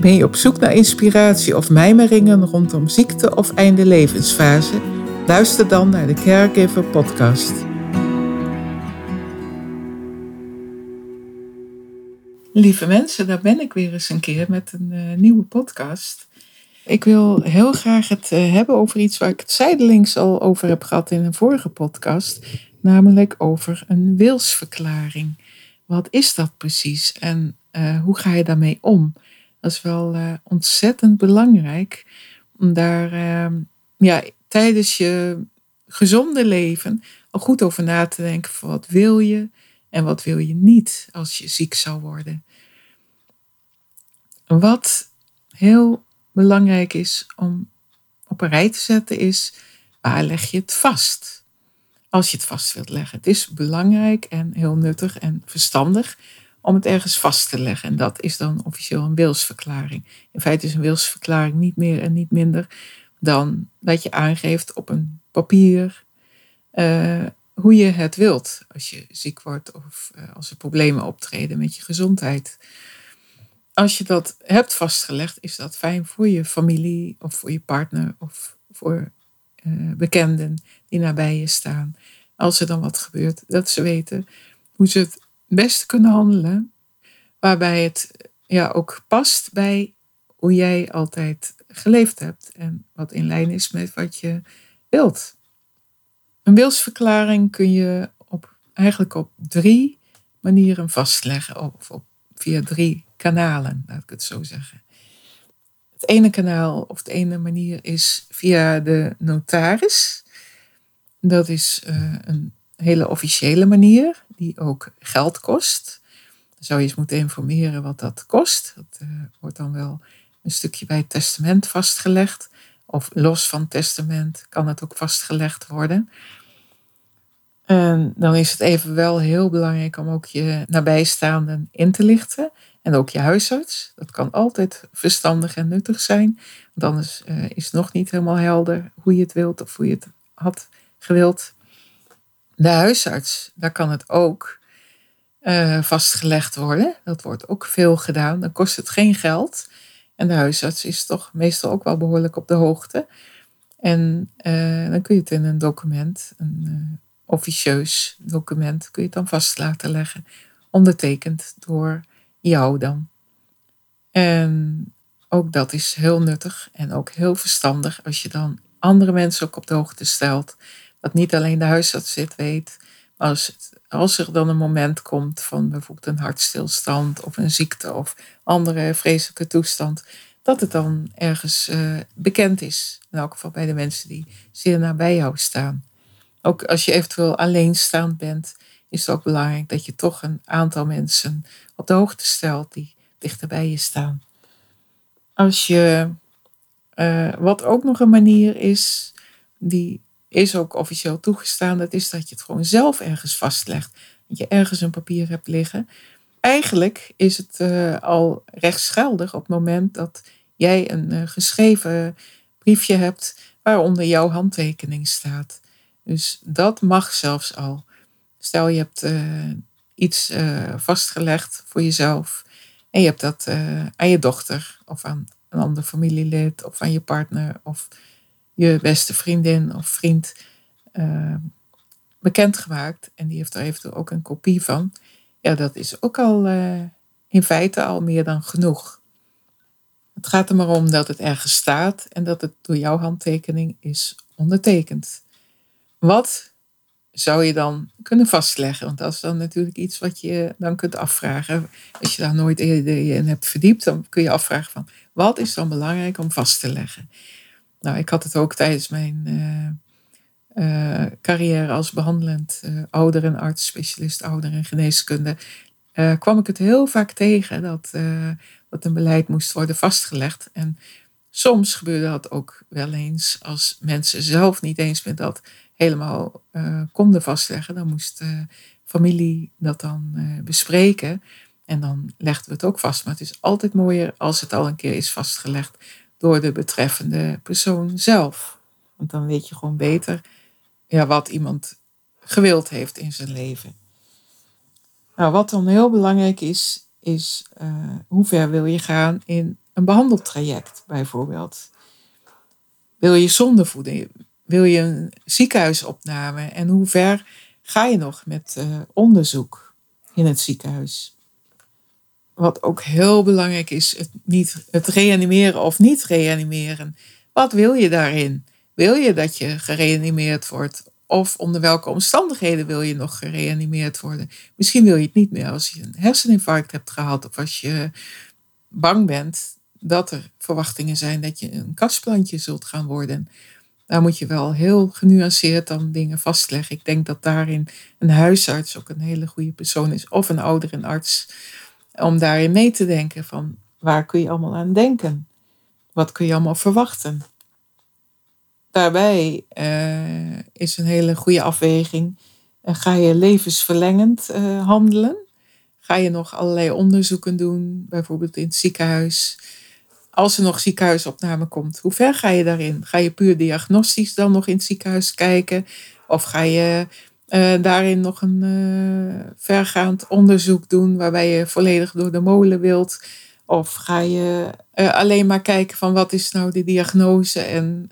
Ben je op zoek naar inspiratie of mijmeringen rondom ziekte of einde levensfase? Luister dan naar de Caregiver Podcast. Lieve mensen, daar ben ik weer eens een keer met een uh, nieuwe podcast. Ik wil heel graag het uh, hebben over iets waar ik het zijdelings al over heb gehad in een vorige podcast, namelijk over een wilsverklaring. Wat is dat precies en uh, hoe ga je daarmee om? Dat is wel uh, ontzettend belangrijk om daar uh, ja, tijdens je gezonde leven al goed over na te denken van wat wil je en wat wil je niet als je ziek zou worden. Wat heel belangrijk is om op een rij te zetten is waar leg je het vast? Als je het vast wilt leggen. Het is belangrijk en heel nuttig en verstandig om het ergens vast te leggen. En dat is dan officieel een wilsverklaring. In feite is een wilsverklaring niet meer en niet minder dan dat je aangeeft op een papier uh, hoe je het wilt als je ziek wordt of uh, als er problemen optreden met je gezondheid. Als je dat hebt vastgelegd, is dat fijn voor je familie of voor je partner of voor uh, bekenden die nabij je staan. Als er dan wat gebeurt, dat ze weten hoe ze het best kunnen handelen, waarbij het ja, ook past bij hoe jij altijd geleefd hebt en wat in lijn is met wat je wilt. Een wilsverklaring kun je op, eigenlijk op drie manieren vastleggen, of op, via drie kanalen, laat ik het zo zeggen. Het ene kanaal of de ene manier is via de notaris. Dat is uh, een hele officiële manier, die ook geld kost. Dan zou je eens moeten informeren wat dat kost. Dat uh, wordt dan wel een stukje bij het testament vastgelegd. Of los van testament kan het ook vastgelegd worden. En dan is het even wel heel belangrijk om ook je nabijstaanden in te lichten. En ook je huisarts. Dat kan altijd verstandig en nuttig zijn. Want anders uh, is het nog niet helemaal helder hoe je het wilt of hoe je het had gewild. De huisarts, daar kan het ook uh, vastgelegd worden. Dat wordt ook veel gedaan. Dan kost het geen geld. En de huisarts is toch meestal ook wel behoorlijk op de hoogte. En uh, dan kun je het in een document, een uh, officieus document, kun je dan vast laten leggen. Ondertekend door jou dan. En ook dat is heel nuttig en ook heel verstandig als je dan andere mensen ook op de hoogte stelt dat niet alleen de huisarts dit weet, maar als, het, als er dan een moment komt van bijvoorbeeld een hartstilstand of een ziekte of andere vreselijke toestand, dat het dan ergens uh, bekend is. In elk geval bij de mensen die zeer nabij jou staan. Ook als je eventueel alleenstaand bent, is het ook belangrijk dat je toch een aantal mensen op de hoogte stelt die dichter bij je staan. Als je, uh, wat ook nog een manier is, die is ook officieel toegestaan. Dat is dat je het gewoon zelf ergens vastlegt. Dat je ergens een papier hebt liggen. Eigenlijk is het uh, al rechtsgeldig op het moment dat jij een uh, geschreven briefje hebt waaronder jouw handtekening staat. Dus dat mag zelfs al. Stel je hebt uh, iets vastgelegd voor jezelf en je hebt dat aan je dochter of aan een ander familielid of aan je partner of je beste vriendin of vriend uh, bekendgemaakt. En die heeft er eventueel ook een kopie van. Ja, dat is ook al uh, in feite al meer dan genoeg. Het gaat er maar om dat het ergens staat en dat het door jouw handtekening is ondertekend. Wat zou je dan kunnen vastleggen? Want dat is dan natuurlijk iets wat je dan kunt afvragen. Als je daar nooit eerder in hebt verdiept, dan kun je afvragen van wat is dan belangrijk om vast te leggen? Nou, ik had het ook tijdens mijn uh, carrière als behandelend uh, ouderenarts, specialist ouder en geneeskunde. kwam ik het heel vaak tegen dat, dat een beleid moest worden vastgelegd. En soms gebeurde dat ook wel eens als mensen zelf niet eens met dat helemaal konden vastleggen. Dan moest familie dat dan bespreken. En dan legden we het ook vast. Maar het is altijd mooier als het al een keer is vastgelegd door de betreffende persoon zelf. Want dan weet je gewoon beter ja, wat iemand gewild heeft in zijn leven. Nou, wat dan heel belangrijk is, is uh, hoe ver wil je gaan in een behandeltraject bijvoorbeeld. Wil je zondevoeding? Wil je een ziekenhuisopname? En hoe ver ga je nog met uh, onderzoek in het ziekenhuis? Wat ook heel belangrijk is, het, niet, het reanimeren of niet reanimeren. Wat wil je daarin? Wil je dat je gereanimeerd wordt? Of onder welke omstandigheden wil je nog gereanimeerd worden? Misschien wil je het niet meer als je een herseninfarct hebt gehad of als je bang bent dat er verwachtingen zijn dat je een kastplantje zult gaan worden. Daar moet je wel heel genuanceerd dan dingen vastleggen. Ik denk dat daarin een huisarts ook een hele goede persoon is, of een ouderenarts, om daarin mee te denken van waar kun je allemaal aan denken? Wat kun je allemaal verwachten? daarbij uh, is een hele goede afweging. Uh, ga je levensverlengend uh, handelen? Ga je nog allerlei onderzoeken doen, bijvoorbeeld in het ziekenhuis? Als er nog ziekenhuisopname komt, hoe ver ga je daarin? Ga je puur diagnostisch dan nog in het ziekenhuis kijken? Of ga je daarin nog een vergaand onderzoek doen waarbij je volledig door de molen wilt? Of ga je uh, alleen maar kijken van wat is nou de diagnose en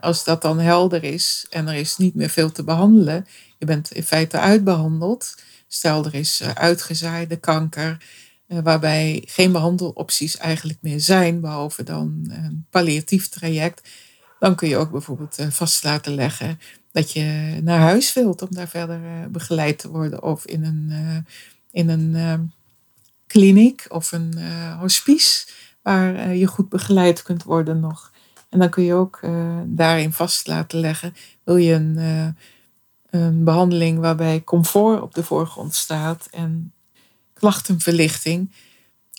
als dat dan helder is en er is niet meer veel te behandelen, je bent in feite uitbehandeld. Stel er is uitgezaaide kanker, waarbij geen behandelopties eigenlijk meer zijn, behalve dan een palliatief traject. Dan kun je ook bijvoorbeeld vast laten leggen dat je naar huis wilt om daar verder begeleid te worden of in een, in een kliniek of een hospice waar je goed begeleid kunt worden nog. En dan kun je ook daarin vast laten leggen, wil je een, een behandeling waarbij comfort op de voorgrond staat en klachtenverlichting.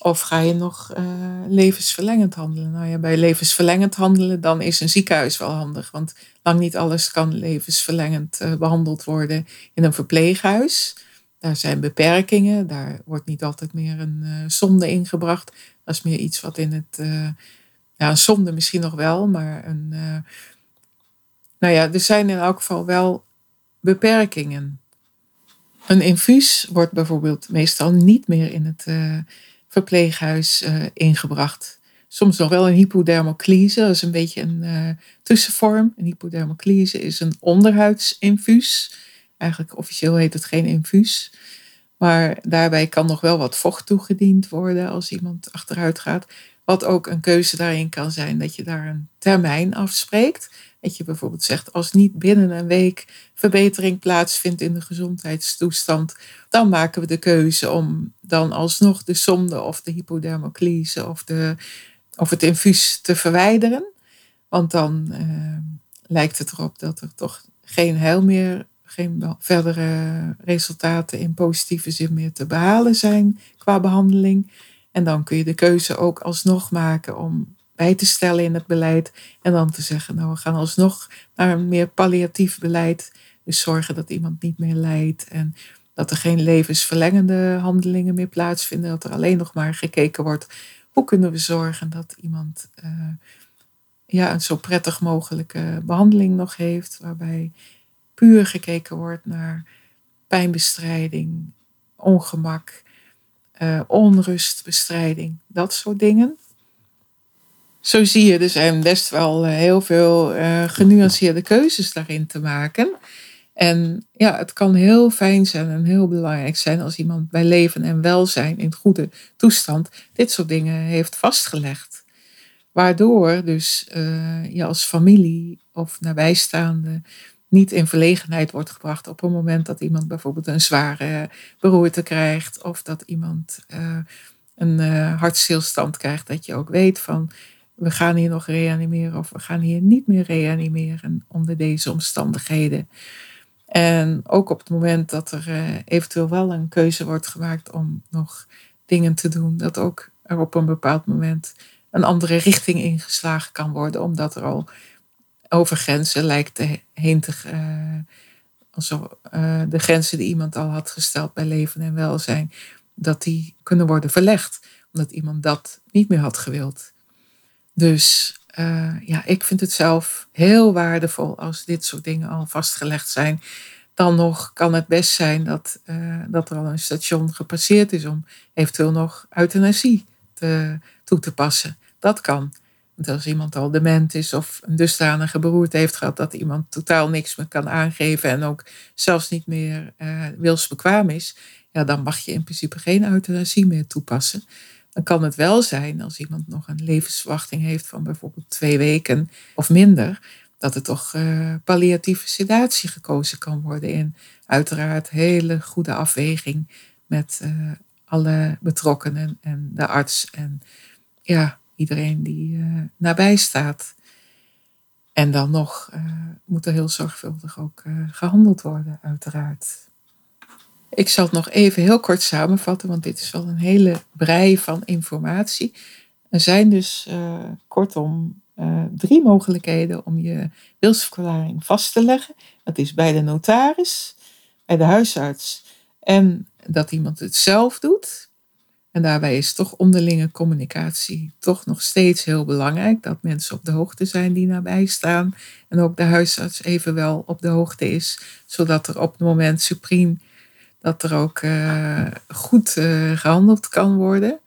Of ga je nog uh, levensverlengend handelen? Nou ja, bij levensverlengend handelen, dan is een ziekenhuis wel handig. Want lang niet alles kan levensverlengend uh, behandeld worden in een verpleeghuis. Daar zijn beperkingen, daar wordt niet altijd meer een uh, zonde ingebracht. Dat is meer iets wat in het, ja, een zonde misschien nog wel, maar een, nou ja, er zijn in elk geval wel beperkingen. Een infuus wordt bijvoorbeeld meestal niet meer in het verpleeghuis ingebracht. Soms nog wel een hypodermoclise, dat is een beetje een tussenvorm. Een hypodermoclise is een onderhuidsinfuus Eigenlijk officieel heet het geen infuus. Maar daarbij kan nog wel wat vocht toegediend worden als iemand achteruit gaat. Wat ook een keuze daarin kan zijn dat je daar een termijn afspreekt. Dat je bijvoorbeeld zegt, als niet binnen een week verbetering plaatsvindt in de gezondheidstoestand, dan maken we de keuze om dan alsnog de zonde of de hypodermoclise of, de, of het infuus te verwijderen. Want dan uh, lijkt het erop dat er toch geen heil meer geen verdere resultaten in positieve zin meer te behalen zijn qua behandeling. En dan kun je de keuze ook alsnog maken om bij te stellen in het beleid. En dan te zeggen, nou we gaan alsnog naar een meer palliatief beleid. Dus zorgen dat iemand niet meer lijdt en dat er geen levensverlengende handelingen meer plaatsvinden. Dat er alleen nog maar gekeken wordt, hoe kunnen we zorgen dat iemand uh, ja, een zo prettig mogelijke behandeling nog heeft. Waarbij puur gekeken wordt naar pijnbestrijding, ongemak, uh, onrustbestrijding, dat soort dingen. Zo zie je, er zijn best wel eh, heel veel uh, genuanceerde keuzes daarin te maken. En ja, het kan heel fijn zijn en heel belangrijk zijn als iemand bij leven en welzijn in goede toestand dit soort dingen heeft vastgelegd. Waardoor dus uh, je als familie of nabijstaande niet in verlegenheid wordt gebracht op het moment dat iemand bijvoorbeeld een zware beroerte krijgt of dat iemand een hartstilstand krijgt, dat je ook weet van we gaan hier nog reanimeren of we gaan hier niet meer reanimeren onder deze omstandigheden. En ook op het moment dat er uh, eventueel wel een keuze wordt gemaakt om nog dingen te doen, dat ook er op een bepaald moment een andere richting ingeslagen kan worden, omdat er al over grenzen lijkt te, heen te. Uh, also, uh, de grenzen die iemand al had gesteld bij leven en welzijn, dat die kunnen worden verlegd, omdat iemand dat niet meer had gewild. Dus uh, ja, ik vind het zelf heel waardevol als dit soort dingen al vastgelegd zijn. Dan nog kan het best zijn dat, uh, dat er al een station gepasseerd is om eventueel nog euthanasie te, toe te passen. Dat kan. Want als iemand al dement is of een dusdanige beroerte heeft gehad dat iemand totaal niks meer kan aangeven en ook zelfs niet meer uh, wilsbekwaam is, ja, dan mag je in principe geen euthanasie meer toepassen. Dan kan het wel zijn als iemand nog een levensverwachting heeft van bijvoorbeeld twee weken of minder, dat er toch uh, palliatieve sedatie gekozen kan worden in uiteraard hele goede afweging met uh, alle betrokkenen en de arts en ja, iedereen die uh, nabij staat. En dan nog moet er heel zorgvuldig ook gehandeld worden, uiteraard. Ik zal het nog even heel kort samenvatten, want dit is wel een hele brei van informatie. Er zijn dus uh, kortom uh, drie mogelijkheden om je wilsverklaring vast te leggen. Dat is bij de notaris, bij de huisarts en dat iemand het zelf doet. En daarbij is toch onderlinge communicatie toch nog steeds heel belangrijk. Dat mensen op de hoogte zijn die nabij staan. En ook de huisarts evenwel op de hoogte is. Zodat er op het moment supreme dat er ook uh, goed uh, gehandeld kan worden.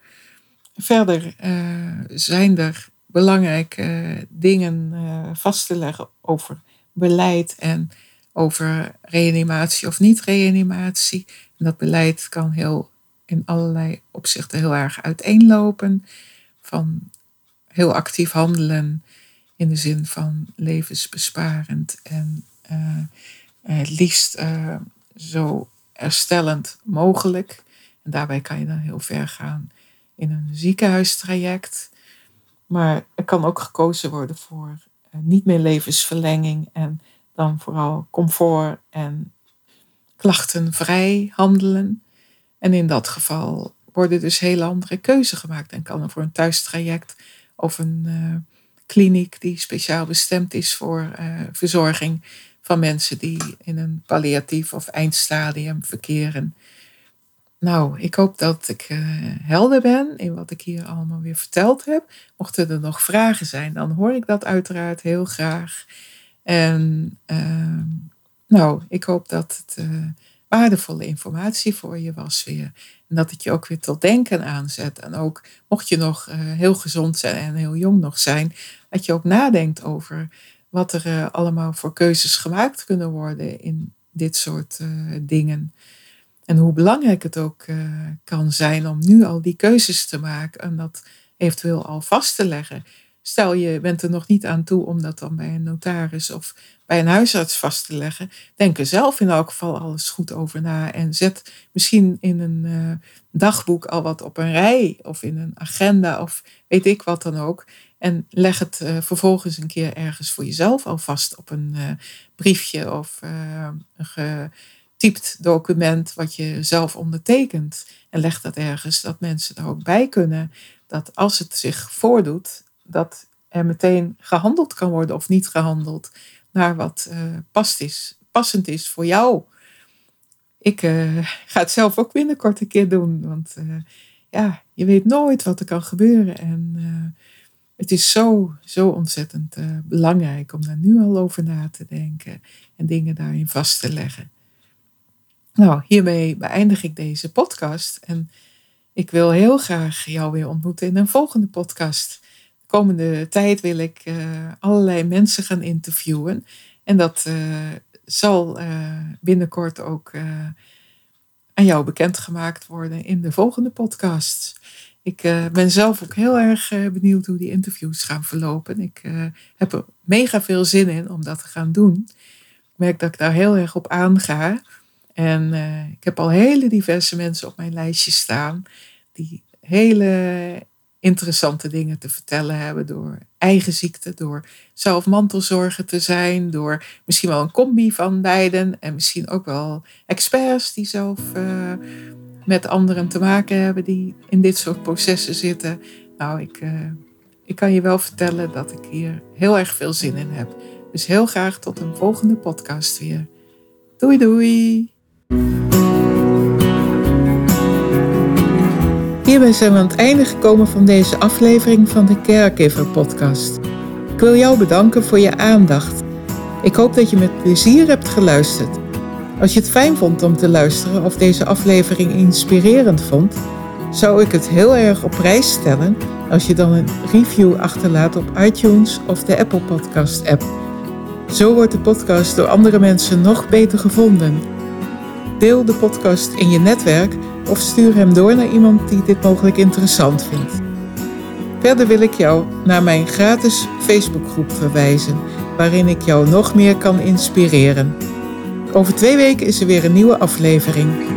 Verder uh, zijn er belangrijke dingen vast te leggen over beleid en over reanimatie of niet-reanimatie. Dat beleid kan heel, in allerlei opzichten heel erg uiteenlopen. Van heel actief handelen in de zin van levensbesparend en het liefst zo herstellend mogelijk. En daarbij kan je dan heel ver gaan in een ziekenhuistraject. Maar er kan ook gekozen worden voor eh, niet meer levensverlenging en dan vooral comfort en klachtenvrij handelen. En in dat geval worden dus hele andere keuzes gemaakt en kan er voor een thuistraject of een uh, kliniek die speciaal bestemd is voor uh, verzorging van mensen die in een palliatief of eindstadium verkeren. Nou, ik hoop dat ik uh, helder ben in wat ik hier allemaal weer verteld heb. Mochten er nog vragen zijn, dan hoor ik dat uiteraard heel graag. En uh, nou, ik hoop dat het uh, waardevolle informatie voor je was weer. En dat het je ook weer tot denken aanzet. En ook mocht je nog uh, heel gezond zijn en heel jong nog zijn, dat je ook nadenkt over wat er uh, allemaal voor keuzes gemaakt kunnen worden in dit soort uh, dingen. En hoe belangrijk het ook uh, kan zijn om nu al die keuzes te maken en dat eventueel al vast te leggen. Stel je bent er nog niet aan toe om dat dan bij een notaris of bij een huisarts vast te leggen. Denk er zelf in elk geval alles goed over na en zet misschien in een dagboek al wat op een rij of in een agenda of weet ik wat dan ook. En leg het uh, vervolgens een keer ergens voor jezelf alvast op een uh, briefje of uh, een getypt document wat je zelf ondertekent. En leg dat ergens dat mensen er ook bij kunnen. Dat als het zich voordoet, dat er meteen gehandeld kan worden of niet gehandeld naar wat past is, passend is voor jou. Ik ga het zelf ook binnenkort een keer doen, want ja, je weet nooit wat er kan gebeuren. En het is zo, zo ontzettend uh, belangrijk om daar nu al over na te denken en dingen daarin vast te leggen. Nou, hiermee beëindig ik deze podcast en ik wil heel graag jou weer ontmoeten in een volgende podcast. De komende tijd wil ik uh, allerlei mensen gaan interviewen en dat uh, zal binnenkort ook aan jou bekendgemaakt worden in de volgende podcast. Ik uh, ben zelf ook heel erg uh, benieuwd hoe die interviews gaan verlopen. Ik uh, heb er mega veel zin in om dat te gaan doen. Ik merk dat ik daar heel erg op aanga. En ik heb al hele diverse mensen op mijn lijstje staan die hele interessante dingen te vertellen hebben door eigen ziekte, door zelf mantelzorger te zijn, door misschien wel een combi van beiden en misschien ook wel experts die zelf uh, met anderen te maken hebben die in dit soort processen zitten. Nou, ik, uh, ik kan je wel vertellen dat ik hier heel erg veel zin in heb. Dus heel graag tot een volgende podcast weer. Doei doei! Hierbij zijn we aan het einde gekomen van deze aflevering van de Caregiver Podcast. Ik wil jou bedanken voor je aandacht. Ik hoop dat je met plezier hebt geluisterd. Als je het fijn vond om te luisteren of deze aflevering inspirerend vond, zou ik het heel erg op prijs stellen als je dan een review achterlaat op iTunes of de Apple Podcast app. Zo wordt de podcast door andere mensen nog beter gevonden. Deel de podcast in je netwerk of stuur hem door naar iemand die dit mogelijk interessant vindt. Verder wil ik jou naar mijn gratis Facebookgroep verwijzen, waarin ik jou nog meer kan inspireren. Over twee weken is er weer een nieuwe aflevering.